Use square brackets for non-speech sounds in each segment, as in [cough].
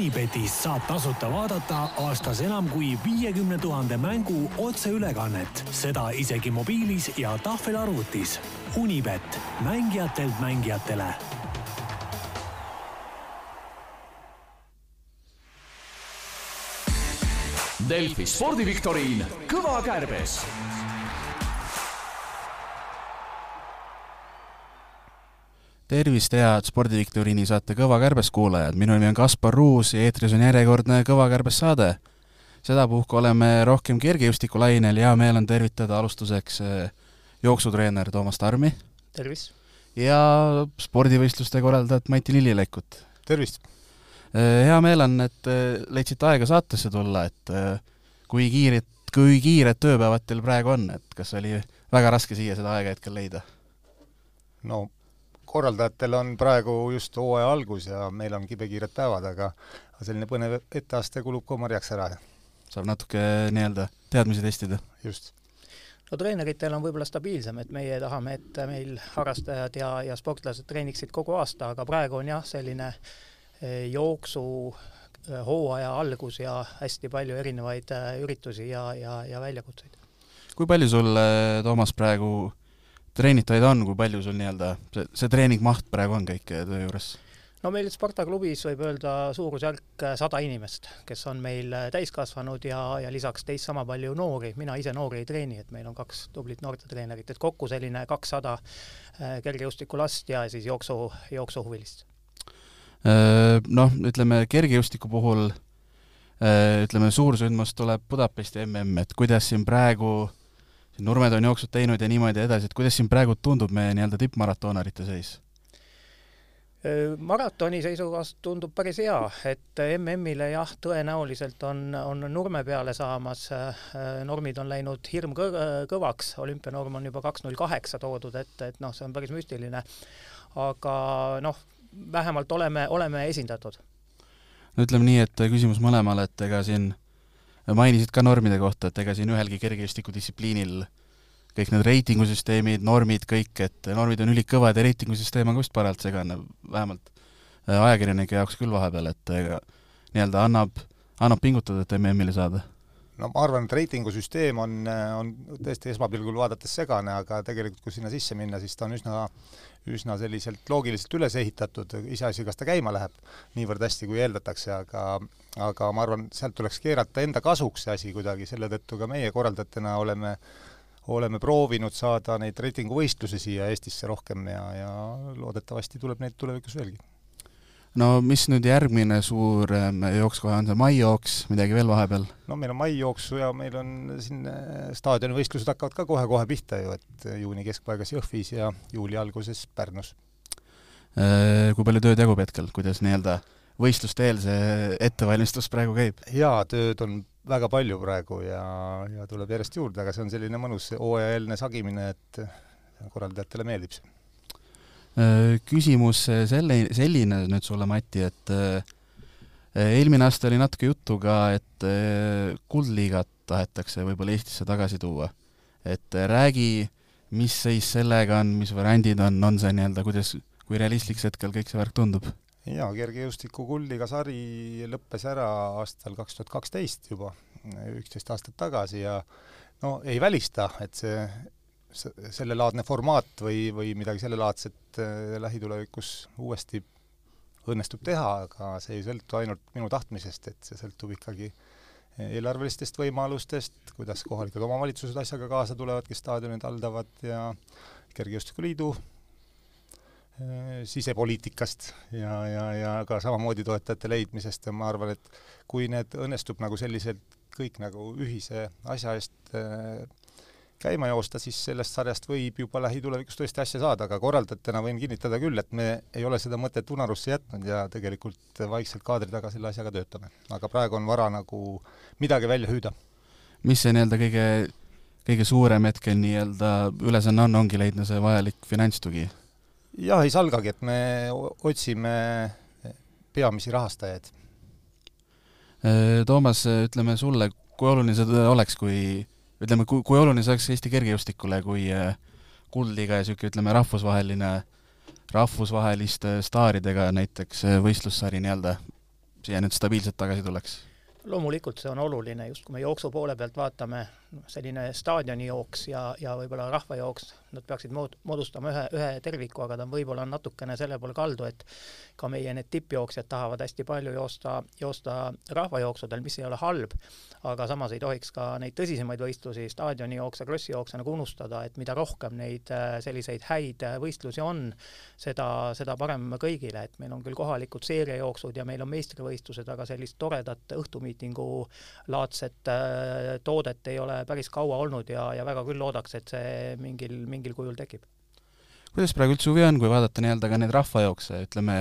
Unibetis saab tasuta vaadata aastas enam kui viiekümne tuhande mängu otseülekannet, seda isegi mobiilis ja tahvelarvutis. Unibet, mängijatelt mängijatele. Delfi spordiviktoriin Kõva kärbes tervist, head spordiviktoriini saate Kõva kärbes kuulajad, minu nimi on Kaspar Ruus ja eetris on järjekordne Kõva kärbes saade. sedapuhku oleme rohkem kergejõustikulainel, hea meel on tervitada alustuseks eh, jooksutreener Toomas Tarmi. tervist! ja spordivõistluste korraldajat Mati Lillilekut. tervist! Eh, hea meel on, et eh, leidsite aega saatesse tulla, et kui kiired, kui kiired tööpäevad teil praegu on, et kas oli väga raske siia seda aega hetkel leida? no korraldajatel on praegu just hooaja algus ja meil on kibekiired päevad, aga selline põnev etteaste kulub ka marjaks ära. saab natuke nii-öelda teadmisi testida? just. no treeneritel on võib-olla stabiilsem, et meie tahame, et meil harrastajad ja, ja sportlased treeniksid kogu aasta, aga praegu on jah, selline eh, jooksu eh, hooaja algus ja hästi palju erinevaid eh, üritusi ja, ja, ja väljakutseid. kui palju sul, Toomas, praegu treenitajaid on, kui palju sul nii-öelda see, see treeningmaht praegu on kõik töö juures? no meil Sparta klubis võib öelda suurusjärk sada inimest, kes on meil täiskasvanud ja, ja lisaks teist sama palju noori, mina ise noori ei treeni, et meil on kaks tublit noortetreenerit, et kokku selline kakssada äh, kergejõustikulast ja siis jooksu, jooksuhuvilist. Äh, noh, ütleme kergejõustiku puhul äh, ütleme, suursündmus tuleb Budapesti mm, et kuidas siin praegu Nurmed on jooksud teinud ja niimoodi edasi, et kuidas siin praegu tundub meie nii-öelda tippmaratoonarite seis? maratoni seisukohast tundub päris hea, et MM-ile jah, tõenäoliselt on, on nurme peale saamas, normid on läinud hirmkõvaks, olümpianorm on juba kaks null kaheksa toodud ette, et noh, see on päris müstiline. aga noh, vähemalt oleme, oleme esindatud. no ütleme nii, et küsimus mõlemale, et ega siin mainisid ka normide kohta, et ega siin ühelgi kergejõustikudistsipliinil kõik need reitingusüsteemid, normid, kõik, et normid on ülikõvad ja reitingusüsteem on ka vist parajalt segane, vähemalt äh, ajakirjanike jaoks küll vahepeal, et ega nii-öelda annab, annab pingutada, et MM-ile saada no ma arvan, et reitingusüsteem on, on tõesti esmapilgul vaadates segane, aga tegelikult kui sinna sisse minna, siis ta on üsna üsna selliselt loogiliselt üles ehitatud, iseasi, kas ta käima läheb niivõrd hästi, kui eeldatakse, aga aga ma arvan, sealt tuleks keerata enda kasuks see asi kuidagi, selle tõttu ka meie korraldajatena oleme oleme proovinud saada neid reitinguvõistlusi siia Eestisse rohkem ja, ja loodetavasti tuleb neid tulevikus veelgi. No mis nüüd järgmine suur ähm, jooks kohe on, see maijooks, midagi veel vahepeal? no meil on maijooksu ja meil on siin äh, staadionivõistlused hakkavad ka kohe-kohe pihta ju, et juuni keskpaigas Jõhvis ja juuli alguses Pärnus. Äh, kui palju tööd jagub hetkel, kuidas nii-öelda võistluste eel see ettevalmistus praegu käib? jaa, tööd on väga palju praegu ja, ja tuleb järjest juurde, aga see on selline mõnus hooajaeelne sagimine, et korraldajatele meeldib see. Äh, küsimus selle, selline nüüd sulle, Mati, et äh, eelmine aasta oli natuke juttu ka, et äh, kuldliigat tahetakse võib-olla Eestisse tagasi tuua. et räägi, mis seis sellega on, mis variandid on, on see nii-öelda, kuidas, kui realistlik see hetkel kõik see värk tundub? jaa, kergejõustiku kulliga sari lõppes ära aastal kaks tuhat kaksteist juba, üksteist aastat tagasi ja no ei välista, et see, sellelaadne formaat või, või midagi sellelaadset äh, lähitulevikus uuesti õnnestub teha, aga see ei sõltu ainult minu tahtmisest, et see sõltub ikkagi eelarvelistest võimalustest, kuidas kohalikud omavalitsused asjaga kaasa tulevad, kes staadionid haldavad ja Kergejõustikuliidu Äh, sisepoliitikast ja, ja, ja ka samamoodi toetajate leidmisest. Ja ma arvan, et kui need õnnestub nagu selliselt kõik nagu ühise asja eest äh, käima joosta, siis sellest sarjast võib juba lähitulevikus tõesti asja saada, aga korraldajatena võin kinnitada küll, et me ei ole seda mõtet unarusse jätnud ja tegelikult vaikselt kaadri taga selle asjaga töötame. aga praegu on vara nagu midagi välja hüüda. mis see nii-öelda kõige, kõige suurem hetkel nii-öelda ülesanne on, ongi leidma see vajalik finantstugi? jah, ei salgagi, et me otsime peamisi rahastajaid. Toomas, ütleme sulle, kui oluline see oleks, kui ütleme, kui, kui oluline see oleks Eesti kergejõustikule, kui äh, kuldliiga ja niisugune, ütleme, rahvusvaheline, rahvusvaheliste staaridega näiteks äh, võistlussari nii-öelda siia nüüd stabiilselt tagasi tuleks? loomulikult see on oluline, just kui me jooksu poole pealt vaatame, noh, selline staadionijooks ja, ja võib-olla rahvajooks, nad peaksid mood-, moodustama ühe, ühe terviku, aga ta on võib-olla natukene selle poole kaldu, et ka meie need tippjooksjad tahavad hästi palju joosta, joosta rahvajooksudel, mis ei ole halb, aga samas ei tohiks ka neid tõsisemaid võistlusi, staadionijookse, krossijookse nagu unustada, et mida rohkem neid äh, selliseid häid äh, võistlusi on, seda, seda parem kõigile, et meil on küll kohalikud seeriajooksud ja meil on meistrivõistlused, aga sellist toredat õhtumiitingu laadset äh, toodet ei ole päris kaua olnud ja, ja väga küll loodaks, et see mingil, mingil kujul tekib. kuidas praegu üldse huvi on, kui vaadata nii-öelda ka neid rahvajookse, ütleme,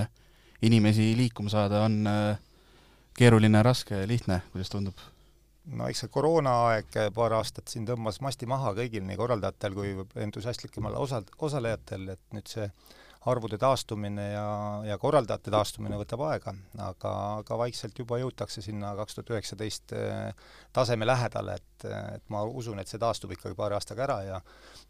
inimesi liikuma saada on keeruline, raske, lihtne, kuidas tundub? no eks see koroonaaeg paar aastat siin tõmbas masti maha kõigil, nii korraldajatel kui entusiastlikumal osa, osalejatel, et nüüd see arvude taastumine ja, ja korraldajate taastumine võtab aega, aga, aga vaikselt juba jõutakse sinna kaks tuhat üheksateist eh, taseme lähedale, et, et ma usun, et see taastub ikkagi paari aastaga ära ja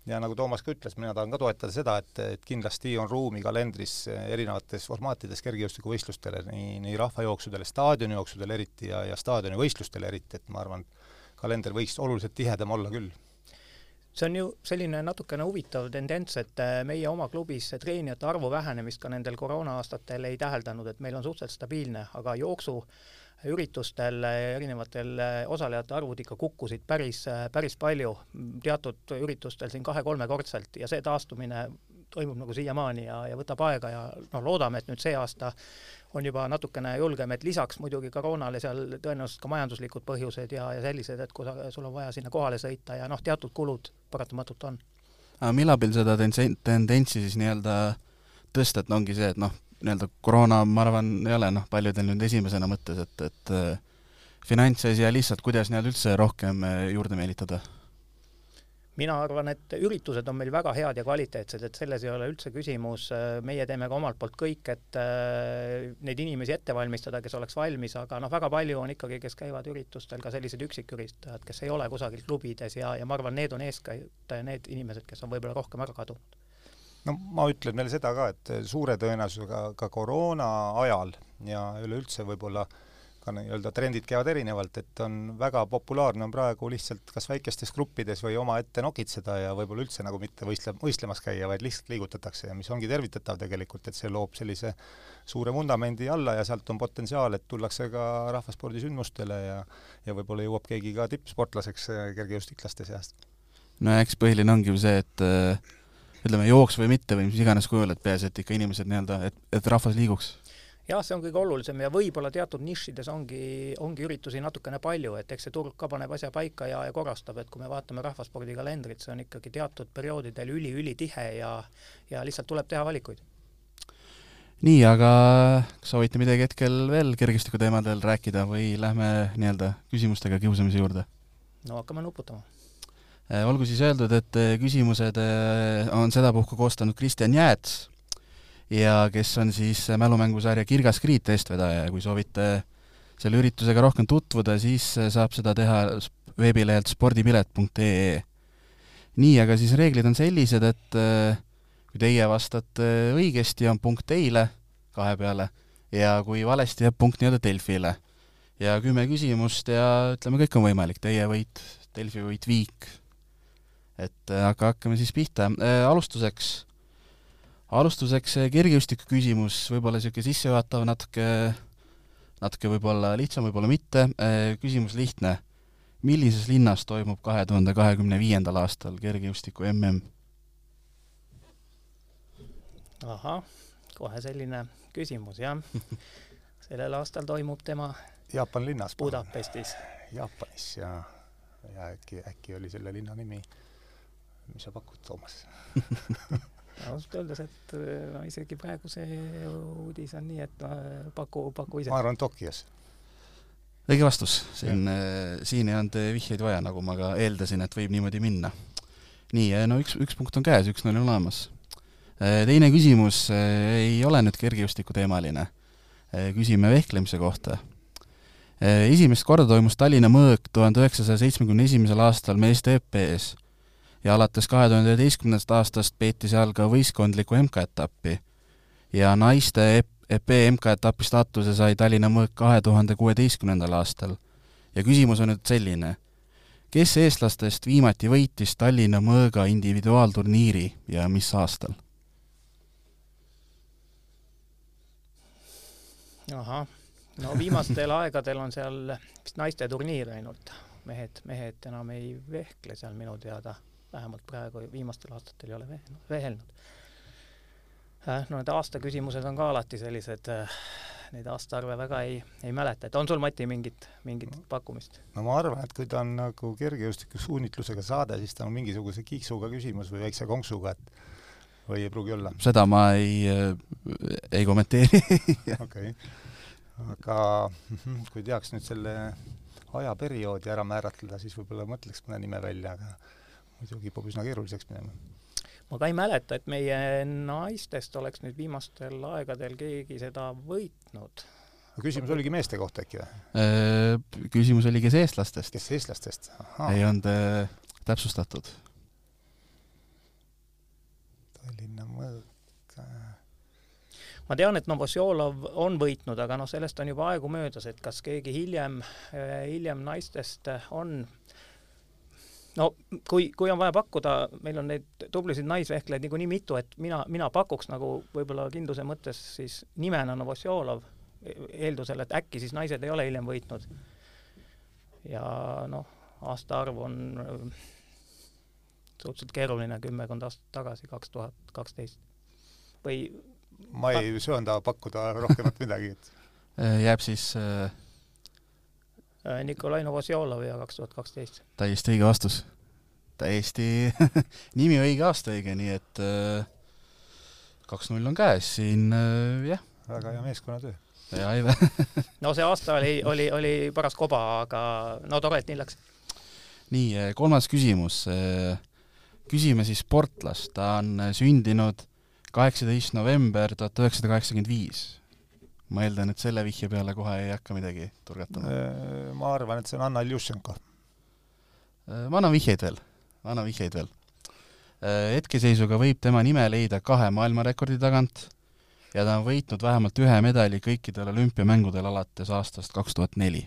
ja nagu Toomas ka ütles, mina tahan ka toetada seda, et, et kindlasti on ruumi kalendris erinevates formaatides kergejõustikuvõistlustele, nii, nii rahvajooksudele, staadionijooksudele eriti ja, ja staadionivõistlustele eriti, et ma arvan, kalender võiks oluliselt tihedam olla küll see on ju selline natukene huvitav tendents, et äh, meie oma klubis treenijate arvu vähenemist ka nendel koroona-aastatel ei täheldanud, et meil on suhteliselt stabiilne, aga jooksuüritustel erinevatel äh, osalejate arvud ikka kukkusid päris, äh, päris palju, teatud üritustel siin kahe-kolmekordselt ja see taastumine toimub nagu siiamaani ja, ja võtab aega ja noh, loodame, et nüüd see aasta on juba natukene julgem, et lisaks muidugi koroonale seal tõenäoliselt ka majanduslikud põhjused ja, ja sellised, et kui sa, sul on vaja sinna kohale sõita ja noh, teatud kulud paratamatult on. aga millal seda tendentsi siis nii-öelda tõsta, et ongi see, et noh, nii-öelda koroona, ma arvan, ei ole noh, paljudel nüüd esimesena mõttes, et, et äh, finantsasi ja lihtsalt kuidas nii-öelda üldse rohkem äh, juurde meelitada mina arvan, et üritused on meil väga head ja kvaliteetsed, et selles ei ole üldse küsimus, meie teeme ka omalt poolt kõik, et äh, neid inimesi ette valmistada, kes oleks valmis, aga noh, väga palju on ikkagi, kes käivad üritustel, ka sellised üksiküritajad, kes ei ole kusagil klubides ja, ja ma arvan, need on eeskätt need inimesed, kes on võib-olla rohkem ära kadunud. no ma ütlen veel seda ka, et suure tõenäosusega ka koroona ajal ja üleüldse võib-olla äh, ka nii-öelda trendid käivad erinevalt, et on väga populaarne on praegu lihtsalt kas väikestes gruppides või omaette nokitseda ja võib-olla üldse nagu mitte võistle-, võistlemas käia, vaid lihtsalt liigutatakse ja mis ongi tervitatav tegelikult, et see loob sellise suure vundamendi alla ja sealt on potentsiaal, et tullakse ka rahvaspordisündmustele ja ja võib-olla jõuab keegi ka tippsportlaseks äh, kergejõustiklaste seast. no eks põhiline ongi ju see, et äh, ütleme, jooks või mitte või mis iganes kujul, et peaasi, et ikka inimesed nii-öelda, et, et rahvas liiguks jah, see on kõige olulisem ja võib-olla teatud nišides ongi, ongi üritusi natukene palju, et eks see turg ka paneb asja paika ja, ja korrastab, et kui me vaatame rahvaspordikalendrit, see on ikkagi teatud perioodidel üli-ülitihe ja, ja lihtsalt tuleb teha valikuid. nii, aga kas soovite midagi hetkel veel kergestiku teemadel rääkida või lähme nii-öelda küsimustega kiusamise juurde? no hakkame nuputama äh, olgu siis öeldud, et äh, küsimused äh, on sedapuhku koostanud Kristjan Jääts ja kes on siis mälumängusarja Kirgas Kriit eestvedaja ja kui soovite selle üritusega rohkem tutvuda, siis saab seda teha veebilehelt spordipilet.ee. nii, aga siis reeglid on sellised, et äh, kui teie vastate õigesti, on punkt teile kahe peale ja kui valesti, jääb punkt nii-öelda Delfile. ja kümme küsimust ja ütleme, kõik on võimalik, teie võit, Delfi võit viik. et äh, aga hakkame siis pihta. Äh, alustuseks alustuseks kergejõustiku küsimus, võib-olla niisugune sissejuhatav, natuke, natuke võib-olla lihtsam, võib-olla mitte, küsimus lihtne. millises linnas toimub kahe tuhande kahekümne viiendal aastal kergejõustiku mm? ahah, kohe selline küsimus, jah. [laughs] sellel aastal toimub tema Jaapani linnas. Budapestis. Jaapanis ja, ja äkki, äkki oli selle linna nimi, mis sa pakud, Toomas [laughs] ausalt öeldes, et äh, no isegi praegu see uudis on nii, et no paku, paku ise. ma arvan Tokyos. õige vastus, siin, äh, siin ei olnud vihjeid vaja, nagu ma ka eeldasin, et võib niimoodi minna. nii, no üks, üks punkt on käes, üks on olemas. Äh, teine küsimus ei ole nüüd kergejõustiku teemaline. küsime vehklemise kohta. esimest korda toimus Tallinna mõõk tuhande üheksasaja seitsmekümne esimesel aastal meeste ÜP-s ja alates kahe tuhande üheteistkümnendast aastast peeti seal ka võistkondlikku MK-etappi. ja naiste EP MK-etapi staatuse sai Tallinna mõõk kahe tuhande kuueteistkümnendal aastal. Ja küsimus on nüüd selline, kes eestlastest viimati võitis Tallinna mõõga individuaalturniiri ja mis aastal? ahah, no viimastel [laughs] aegadel on seal vist naiste turniir ainult, mehed, mehed enam ei vehkle seal minu teada, vähemalt praegu viimastel aastatel ei ole vehelnud. Äh, no need aasta küsimused on ka alati sellised, äh, neid aastaarve väga ei, ei mäleta, et on sul, Mati, mingit, mingit pakkumist? no ma arvan, et kui ta on nagu kergejõustiku suunitlusega saade, siis ta on mingisuguse kiiksuga küsimus või väikse konksuga, et või ei pruugi olla? seda ma ei, ei kommenteeri [laughs] okei aga kui teaks nüüd selle ajaperioodi ära määratleda, siis võib-olla mõtleks mõne nime välja, aga muidu kipub üsna keeruliseks minema. ma ka ei mäleta, et meie naistest oleks nüüd viimastel aegadel keegi seda võitnud. küsimus oligi meeste kohta äkki või? Äh, küsimus oli, kes eestlastest? kes eestlastest? ei olnud äh, täpsustatud Tallinna mõõk. ma tean, et Novosjolov on võitnud, aga noh, sellest on juba aegu möödas, et kas keegi hiljem, hiljem naistest on no kui, kui on vaja pakkuda, meil on neid tublisid naisvehklejaid niikuinii mitu, et mina, mina pakuks nagu võib-olla kindluse mõttes siis nimena Novosjolov, eeldusel, et äkki siis naised ei ole hiljem võitnud. ja noh, aastaarv on suhteliselt keeruline kümmekond aastat tagasi, kaks tuhat kaksteist. või ma ei söanda pakkuda rohkemat midagi, et äh, jääb siis äh... äh Nikolai Novosjolov ja kaks tuhat kaksteist. täiesti õige vastus. täiesti [laughs] nimi õige, aasta õige, nii et äh, kaks-null on käes siin äh,, jah. väga hea meeskonnatöö. ja Aive [laughs] no see aasta oli, oli, oli paras koba, aga no tore, et nii läks. nii, kolmas küsimus küsime siis sportlast, ta on sündinud kaheksateist november tuhat üheksasada kaheksakümmend viis. Ma eeldan, et selle vihje peale kohe ei hakka midagi turgatama. Äh, ma arvan, et see on Anna Iljušenko. Äh, ma annan vihjeid veel, annan vihjeid veel. Äh, hetkeseisuga võib tema nime leida kahe maailmarekordi tagant ja ta on võitnud vähemalt ühe medali kõikidel olümpiamängudel alates aastast kaks tuhat neli.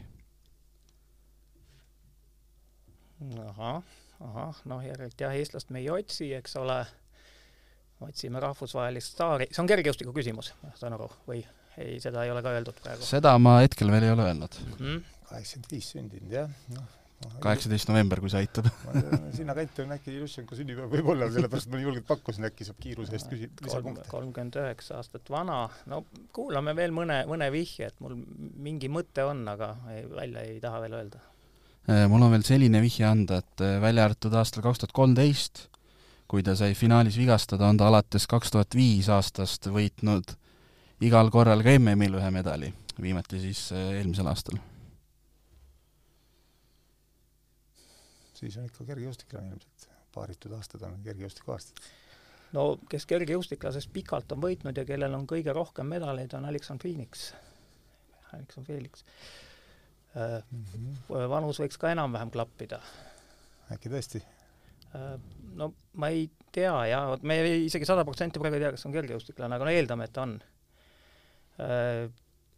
ahah ahah, noh järelikult jah, eestlast me ei otsi, eks ole, otsime rahvusvahelist staari, see on kergejõustiku küsimus, saan aru, või ei, seda ei ole ka öeldud praegu? seda ma hetkel veel ei ole öelnud. Mhm. kaheksakümmend viis sündinud, jah, noh kaheksateist november, kui see aitab sinna kanti on äkki Iljušenko sünnipäev võib-olla, sellepärast ma nii julgelt pakkusin, äkki saab kiiruse eest küsi-, lisapunkte. kolmkümmend üheksa aastat vana, no kuulame veel mõne, mõne vihje, et mul mingi mõte on, aga ei, välja ei taha veel öelda Äh, mul on veel selline vihje anda, et äh, välja arvatud aastal kaks tuhat kolmteist, kui ta sai finaalis vigastada, on ta alates kaks tuhat viis aastast võitnud igal korral ka MM-il ühe medali, viimati siis äh, eelmisel aastal. siis on ikka kergejõustiklane ilmselt, paaritud aastad on kergejõustikuaastad. no kes kergejõustiklasest pikalt on võitnud ja kellel on kõige rohkem medaleid, on Alexander Phoenix. Alexander Felix mm. -hmm. vanus võiks ka enam-vähem klappida. äkki tõesti? Äh, no ma ei tea jah, vot me isegi sada protsenti praegu ei tea, kas on kergejõustiklane, aga no eeldame, et on. Äh,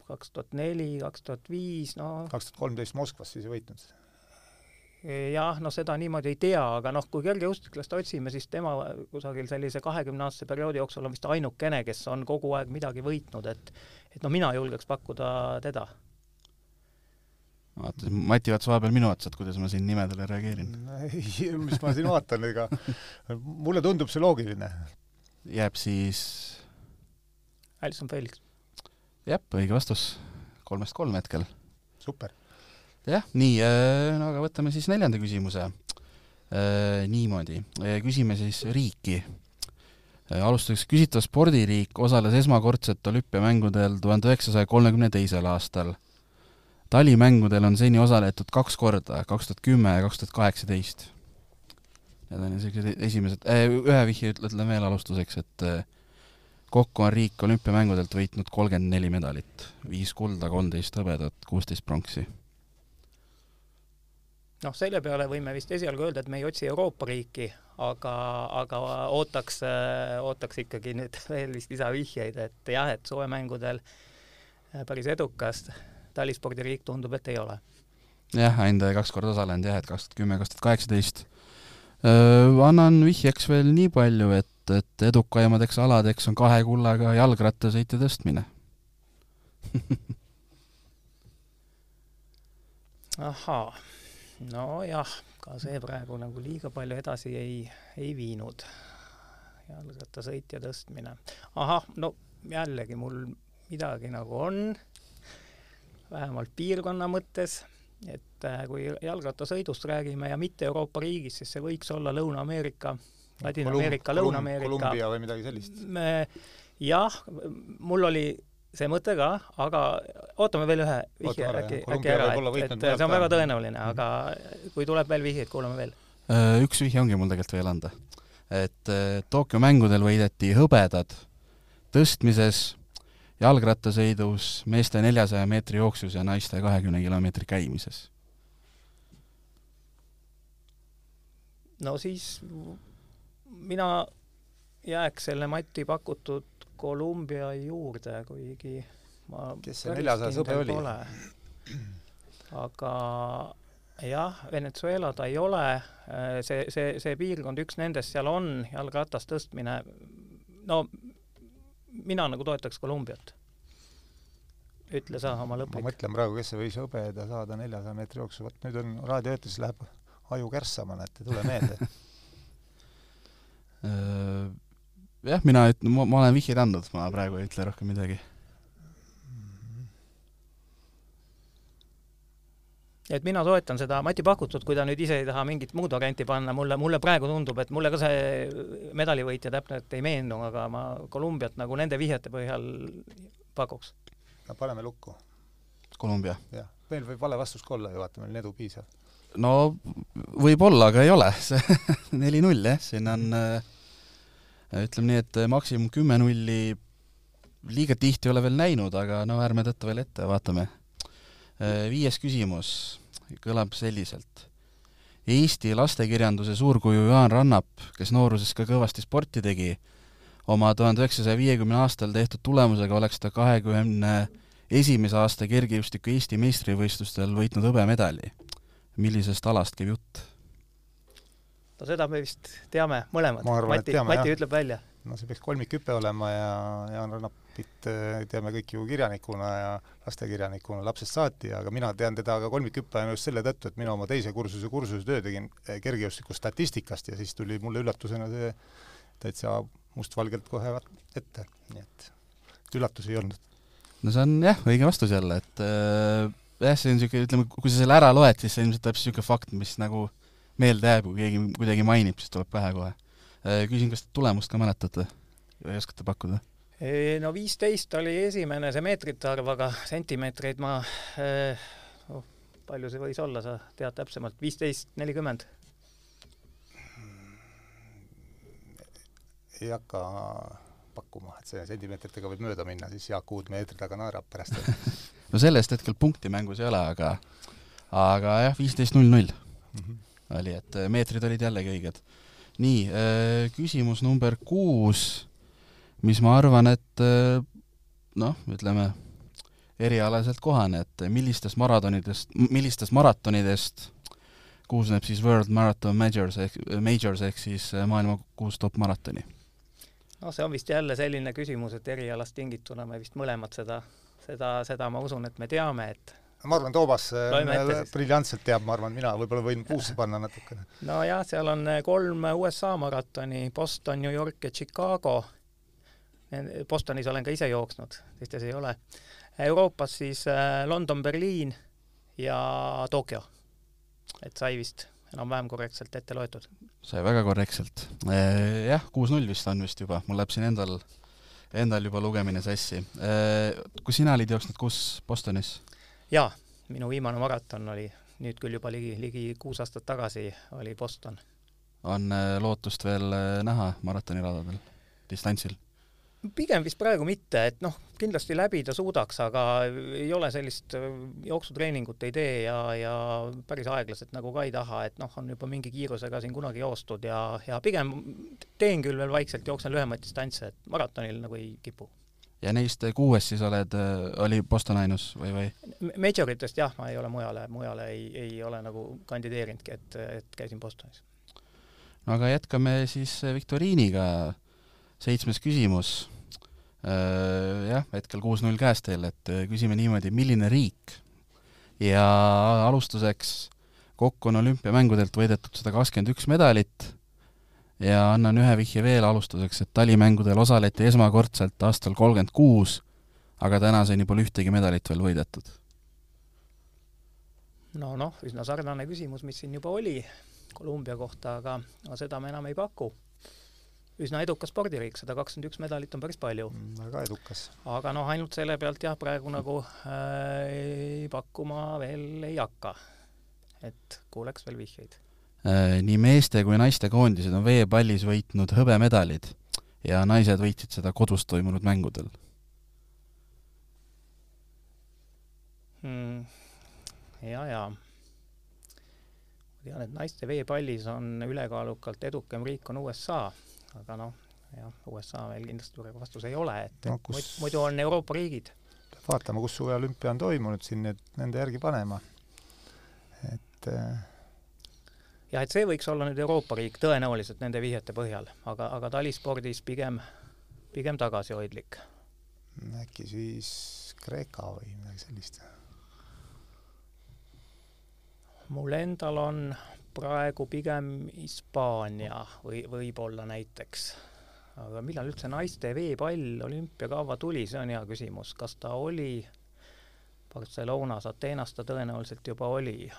kaks tuhat neli, kaks tuhat viis, no kaks tuhat kolmteist Moskvas siis ei võitnud? jah, no seda niimoodi ei tea, aga noh, kui kergejõustiklast otsime, siis tema kusagil sellise kahekümneaastase perioodi jooksul on vist ainukene, kes on kogu aeg midagi võitnud, et et no mina julgeks pakkuda teda vaata, Mati vaatas vahepeal minu otsa, et kuidas ma siin nimedele reageerin. ei, mis ma siin vaatan, ega mulle tundub see loogiline. jääb siis Alison Felix. Jah, õige vastus. kolmest kolm hetkel. super. jah, nii, äh, no aga võtame siis neljanda küsimuse. Äh, niimoodi, äh, küsime siis riiki. alustuseks küsitav spordiriik osales esmakordselt olümpiamängudel tuhande üheksasaja kolmekümne teisel aastal talimängudel on seni osaletud kaks korda, kaks tuhat kümme ja kaks tuhat kaheksateist. Need on niisugused esimesed äh,, ühe vihje ütlen veel alustuseks, et äh, kokku on riik olümpiamängudelt võitnud kolmkümmend neli medalit, viis kulda, kolmteist hõbedat, kuusteist pronksi. noh, selle peale võime vist esialgu öelda, et me ei otsi Euroopa riiki, aga, aga ootaks, ootaks ikkagi nüüd [laughs] veel vist lisavihjeid, et jah, et suvemängudel päris edukas talispordiriik tundub, et ei ole. jah, ainult kaks korda osalenud jah, et kaks tuhat kümme, kaks tuhat kaheksateist. Annan vihjeks veel nii palju, et, et edukaimadeks aladeks on kahe kullaga jalgrattasõite tõstmine ahaa, nojah, ka see praegu nagu liiga palju edasi ei, ei viinud. jalgrattasõit ja tõstmine. ahah, no jällegi mul midagi nagu on, vähemalt piirkonna mõttes, et äh, kui jalgrattasõidust räägime ja mitte Euroopa riigis, siis see võiks olla Lõuna-Ameerika, Ladina-Ameerika, Lõuna-Ameerika. Kolumbia või midagi sellist? jah, mul oli see mõte ka, aga ootame veel ühe vihje äkki, äkki ära, et, et see on väga tõenäoline, mhm. aga kui tuleb veel vihjeid, kuulame veel. Äh, üks vihje ongi mul tegelikult veel anda. et äh, Tokyo mängudel võideti hõbedad tõstmises, jalgrattasõidus, meeste neljasaja meetri jooksus ja naiste kahekümne kilomeetri käimises. no siis mina jääks selle Mati pakutud Kolumbia juurde, kuigi ma kes see neljasaja sõbe oli? aga jah, Venezuela ta ei ole, see, see, see piirkond, üks nendest seal on, jalgratast tõstmine, no mina nagu toetaks Kolumbiat. ütle sa oma lõplik. ma mõtlen praegu, kes see võis hõbeda saada neljasaja meetri jooksul, vot nüüd on raadioeetris läheb aju kärssama, näed, ei tule meelde [laughs] jah, mina ütlen, ma, ma olen vihjeid andnud, ma praegu ei ütle rohkem midagi. et mina toetan seda Mati pakutut, kui ta nüüd ise ei taha mingit muud varianti panna, mulle, mulle praegu tundub, et mulle ka see medalivõitja täpselt ei meenu, aga ma Kolumbiat nagu nende vihjete põhjal pakuks. no paneme lukku. Kolumbia? jah, meil võib vale vastus ka olla ju, vaata, meil on edu piisav. no võib-olla, aga ei ole, [laughs] see neli-null jah, siin on äh, ütleme nii, et maksimum kümme nulli liiga tihti ei ole veel näinud, aga no ärme tõtta veel ette, vaatame. Viies küsimus kõlab selliselt. Eesti lastekirjanduse suurkuju Jaan Rannap, kes nooruses ka kõvasti sporti tegi, oma tuhande üheksasaja viiekümne aastal tehtud tulemusega oleks ta kahekümne esimese aasta kergejõustiku Eesti meistrivõistlustel võitnud hõbemedali. millisest alast käib jutt? No seda me vist teame mõlemad. Mati, Mati jah. ütleb välja. no see peaks kolmikhüpe olema ja Jaan Rannapit äh, teame kõik ju kirjanikuna ja lastekirjanikuna lapsest saati, aga mina tean teda ka kolmikhüppajana just selle tõttu, et mina oma teise kursuse kursustöö tegin äh, kergejõustiku statistikast ja siis tuli mulle üllatusena see täitsa mustvalgelt kohe ette, nii et üllatusi ei olnud. no see on jah, õige vastus jälle, et äh, jah, see on niisugune, ütleme, kui sa selle ära loed, siis see ilmselt täpselt niisugune fakt, mis nagu äh, meelde jääb, kui keegi kuidagi mainib, siis tuleb pähe kohe. Äh, küsin, kas tulemust ka mäletate või oskate pakkuda? no viisteist oli esimene see meetrite arv, aga sentimeetreid ma eh,, oh, palju see võis olla, sa tead täpsemalt, viisteist, nelikümmend? ei hakka pakkuma, et see sentimeetritega võib mööda minna, siis Jaak Uud meetri taga naerab pärast [laughs] no sellest hetkel punkti mängus ei ole, aga aga jah, viisteist null null mhm oli, et äh, meetrid olid jällegi õiged. nii, äh, küsimus number kuus, mis ma arvan, et äh, noh, ütleme erialaselt kohane, et millistest maratonidest, millistest maratonidest koosneb siis World Marathon Majors ehk, Majors ehk siis maailma kuus top maratoni? noh, see on vist jälle selline küsimus, et erialast tingituna me vist mõlemad seda, seda, seda ma usun, et me teame, et ma arvan, Toomas äh, briljantselt teab, ma arvan, mina võib-olla võin puusse panna natukene. nojah, seal on äh, kolm USA maratoni, Boston, New York ja Chicago. Bostonis olen ka ise jooksnud, teistes ei ole. Euroopas siis äh, London, Berliin ja Tokyo. et sai vist enam-vähem korrektselt ette loetud. sai väga korrektselt. Jah, kuus-null vist on vist juba, mul läheb siin endal, endal juba lugemine sassi. Kus sina olid jooksnud, kus Bostonis? Jaa, minu viimane maraton oli nüüd küll juba ligi, ligi kuus aastat tagasi, oli Boston. on äh, lootust veel äh, näha maratoniradadel, distantsil? pigem vist praegu mitte, et noh, kindlasti läbida suudaks, aga ei ole sellist äh, jooksutreeningut ei tee ja, ja päris aeglaselt nagu ka ei taha, et noh, on juba mingi kiirusega siin kunagi joostud ja, ja pigem teen küll veel vaikselt, jooksen lühemaid distantse, et maratonil nagu ei kipu. Ja neist kuuest siis oled, äh, oli Boston ainus või, või? Majoritest jah, ma ei ole mujale, mujale ei, ei ole nagu kandideerinudki, et, et käisin Bostonis. no aga jätkame siis viktoriiniga, seitsmes küsimus jah, hetkel kuus-null käes teil, et küsime niimoodi, milline riik ja alustuseks kokku on olümpiamängudelt võidetud sada kakskümmend üks medalit ja annan ühe vihje veel alustuseks, et talimängudel osaleti esmakordselt aastal kolmkümmend kuus, aga tänaseni pole ühtegi medalit veel võidetud. no noh, üsna sarnane küsimus, mis siin juba oli Kolumbia kohta, aga, aga seda me enam ei paku üsna edukas spordiriik, sada kakskümmend üks medalit on päris palju. Mm, väga edukas. aga noh, ainult selle pealt jah, praegu nagu äh, pakkuma veel ei hakka. et kuuleks veel vihjeid. Nii meeste kui naiste koondised on veepallis võitnud hõbemedalid ja naised võitsid seda kodus toimunud mängudel hmm.. ja, ja ma tean, et naiste veepallis on ülekaalukalt edukem riik on USA aga noh, jah, USA meil kindlasti praegu vastus ei ole, et no, kus... muidu on Euroopa riigid. vaatame, kus suveolümpia on toimunud, siin need, nende järgi panema. et äh... jah, et see võiks olla nüüd Euroopa riik tõenäoliselt nende vihjete põhjal, aga, aga talispordis pigem, pigem tagasihoidlik. äkki siis Kreeka või midagi sellist? mul endal on praegu pigem Hispaania või võib-olla näiteks. aga millal üldse naiste veepall olümpiakava tuli, see on hea küsimus, kas ta oli Barcelonas, Ateenas ta tõenäoliselt juba oli.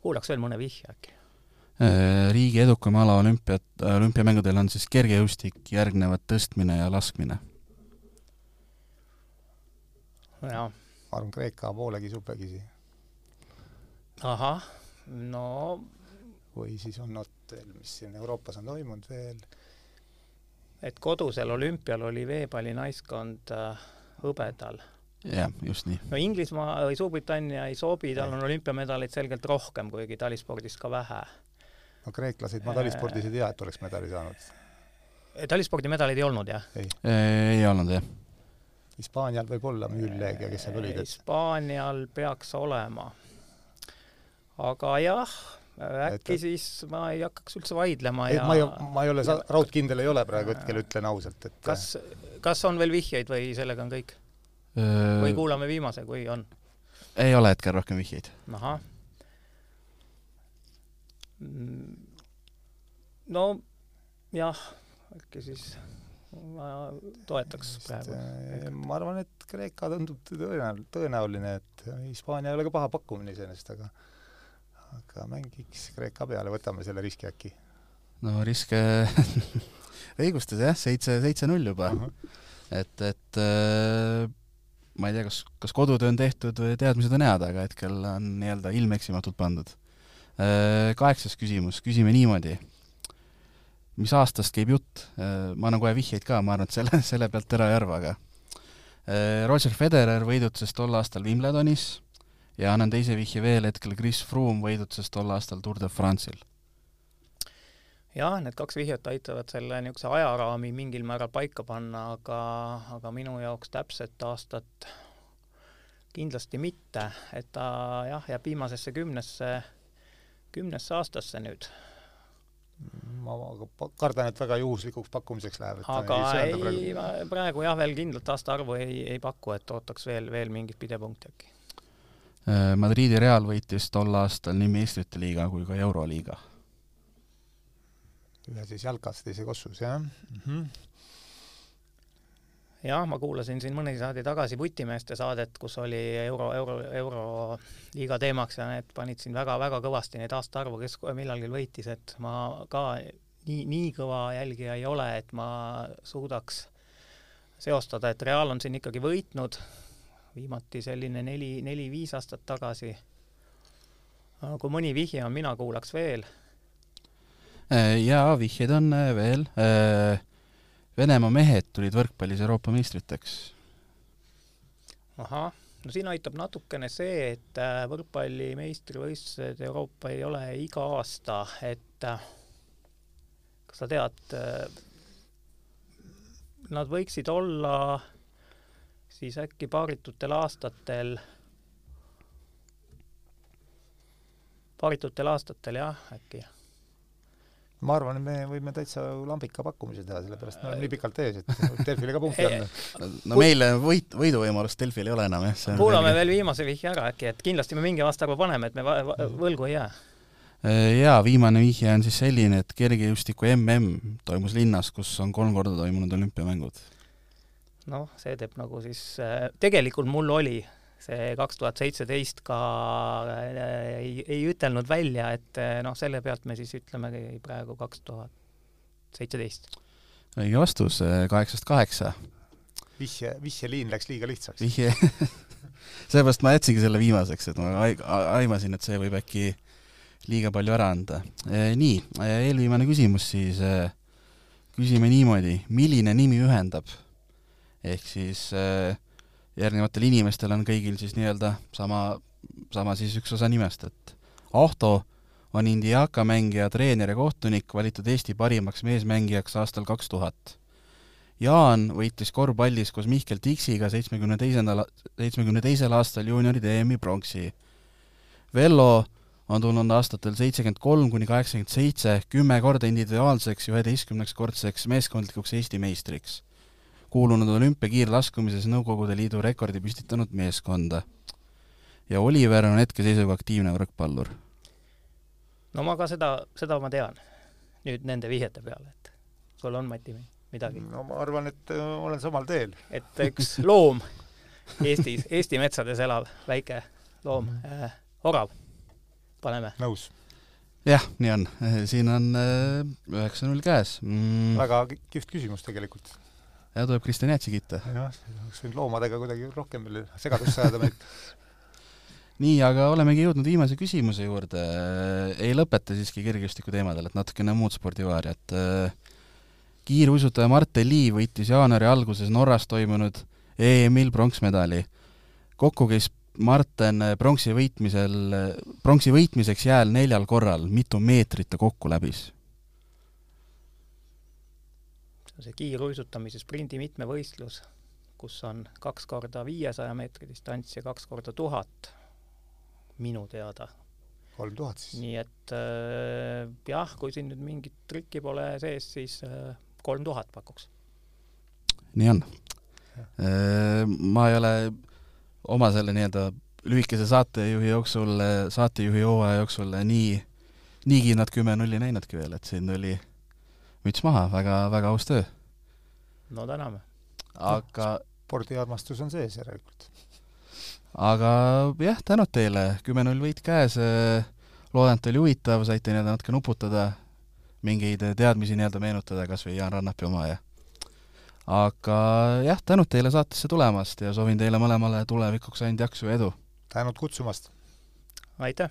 kuulaks veel mõne vihje äkki riigi edukam ala olümpiat, olümpiamängudel on siis kergejõustik, järgnevad tõstmine ja laskmine. jah. ma arvan, Kreeka poole kisub vägisi. ahah, no või siis on nad mis siin Euroopas on toimunud veel. et kodusel olümpial oli veepallinaiskond äh, hõbedal. jah, just nii. no Inglismaa või Suurbritannia ei sobi, tal on olümpiamedaleid selgelt rohkem, kuigi talispordis ka vähe. No kreeklaseid ma talispordis ei tea, et oleks medali saanud. talispordi medaleid ei olnud, jah? ei, ei olnud, jah. Hispaanial võib olla Mülleg ja kes seal olid, et Hispaanial peaks olema. aga jah, äkki et, siis ma ei hakkaks üldse vaidlema ja ma ei, ma ei ole, raudkindel ei ole praegu hetkel, ütlen ausalt, et kas, kas on veel vihjeid või sellega on kõik? või kuulame viimase, kui on? ei ole hetkel rohkem vihjeid. ahah. Mm, no jah, äkki siis ma toetaks praegu. ma arvan, et Kreeka tundub tõenäoline, tõenäoline, et Hispaania ei ole ka paha pakkumine iseenesest, aga aga mängiks Kreeka peale, võtame selle riski äkki. no riske [laughs] õigustas jah, seitse, seitse-null juba uh. -huh. et, et äh, ma ei tea, kas, kas kodutöö on tehtud või teadmised on head, aga hetkel on nii-öelda ilmeksimatult pandud äh,. Kaheksas küsimus, küsime niimoodi. mis aastast käib jutt äh,? ma annan kohe vihjeid ka, ma arvan, et selle, [laughs] selle pealt ära ei arva, aga äh, Roger Federer võidutses tol aastal Wimbledonis ja annan teise vihje veel hetkel Chris Froome võidutses tol aastal Tour de France'il. jah, need kaks vihjet aitavad selle niisuguse ajaraami mingil määral paika panna, aga, aga minu jaoks täpset aastat kindlasti mitte, et ta jah, jääb viimasesse kümnesse, kümnesse aastasse nüüd ma kardan, et väga juhuslikuks pakkumiseks läheb. aga ei, ei, praegu jah, veel kindlat aastaarvu ei, ei paku, et ootaks veel, veel mingit pidepunkti äkki Äh, Madridi Real võitis tol aastal nii meistrite liiga kui ka Euroliiga. ühe siis jalkas, teise kossus, jah mm -hmm.? Jah, ma kuulasin siin mõni saade tagasi Vutimeeste saadet, kus oli euro, euro, euroliiga teemaks ja need panid siin väga-väga kõvasti neid aastaarvu, kes millalgi võitis, et ma ka nii, nii kõva jälgija ei ole, et ma suudaks seostada, et Real on siin ikkagi võitnud viimati selline neli, neli-viis aastat tagasi. kui mõni vihje on, mina kuulaks veel. Äh, jaa, vihjeid on äh, veel. Äh, Venemaa mehed tulid võrkpallis Euroopa meistriteks. ahah, no siin aitab natukene see, et äh, võrkpalli meistrivõistlused Euroopa ei ole iga aasta, et äh, kas sa tead, nad võiksid olla siis äkki paaritutel aastatel, paaritutel aastatel jah, äkki ma arvan, et me võime täitsa lambika pakkumise teha, sellepärast me oleme nii pikalt ees, et [laughs] Delfile ka punkti anda. no meil võit, võiduvõimalust Delfil ei ole enam, jah. kuulame veel viimase vihje ära äkki, et kindlasti me mingi aasta arvu paneme, et me võlgu ei jää. jaa, viimane vihje on siis selline, et kergejõustiku mm toimus linnas, kus on kolm korda toimunud olümpiamängud. noh, see teeb nagu siis, tegelikult mul oli see kaks tuhat seitseteist ka äh, ei, ei ütelnud välja, et äh, noh, selle pealt me siis ütlemegi praegu kaks tuhat seitseteist. õige vastus, äh, kaheksast kaheksa. vihje, vihjeliin läks liiga lihtsaks. vihje [laughs] seepärast ma jätsingi selle viimaseks, et ma aimasin, et see võib äkki liiga palju ära anda. Nii, eelviimane küsimus siis, küsime niimoodi, milline nimi ühendab? ehk siis äh, järgnevatel inimestel on kõigil siis nii-öelda sama, sama siis üks osa nimest, et Ahto on Indiaka mängija, treener ja kohtunik, valitud Eesti parimaks meesmängijaks aastal kaks tuhat. Jaan võitis korvpallis koos Mihkel Tiksiga seitsmekümne teisendal, seitsmekümne teisel aastal juunioride EM-i pronksi. Vello on tulnud aastatel seitsekümmend kolm kuni kaheksakümmend seitse kümme korda individuaalseks ja üheteistkümneks kordseks meeskondlikuks Eesti meistriks kuulunud olümpiakiirlaskumises Nõukogude Liidu rekordi püstitanud meeskonda. ja Oliver on hetkeseisuga aktiivne võrkpallur. no ma ka seda, seda ma tean nüüd nende vihjete peale, et sul on, Mati, midagi? no ma arvan, et äh, olen samal teel. et üks loom Eestis, Eesti metsades elav väike loom äh,, orav, paneme. nõus jah, nii on, siin on äh, üheksa-null käes mm.. väga kihvt küsimus tegelikult ja tuleb Kristjan Jäätsi kiita. jah, oleks võinud loomadega kuidagi rohkem veel segadusse ajada meid [laughs] nii, aga olemegi jõudnud viimase küsimuse juurde. ei lõpeta siiski kergejõustiku teemadel, et natukene muud spordivaari, et kiiruisutaja Martin Lee võitis jaanuari alguses Norras toimunud EM-il pronksmedali. kokku käis Marten pronksi võitmisel, pronksi võitmiseks jääl neljal korral, mitu meetrit ta kokku läbis see kiiruisutamise sprindi mitmevõistlus, kus on kaks korda viiesaja meetri distants ja kaks korda tuhat, minu teada. kolm tuhat siis? nii et äh, jah, kui siin nüüd mingit trikki pole sees, siis äh, kolm äh, tuhat pakuks. nii on. Äh, ma ei ole oma selle nii-öelda lühikese saatejuhi jooksul, saatejuhi hooaja jooksul nii, nii kindlat kümme nulli näinudki veel, et siin tuli müts maha, väga, väga aus töö. no täname. aga no, spordiarmastus on sees järelikult. aga jah, tänud teile, kümme-null võit käes, loodan, et oli huvitav, saite nii-öelda natuke nuputada, mingeid teadmisi nii-öelda meenutada, kas või Jaan Rannapi oma ja aga jah, tänud teile saatesse tulemast ja soovin teile mõlemale tulevikuks ainult jaksu ja edu! tänud kutsumast! aitäh!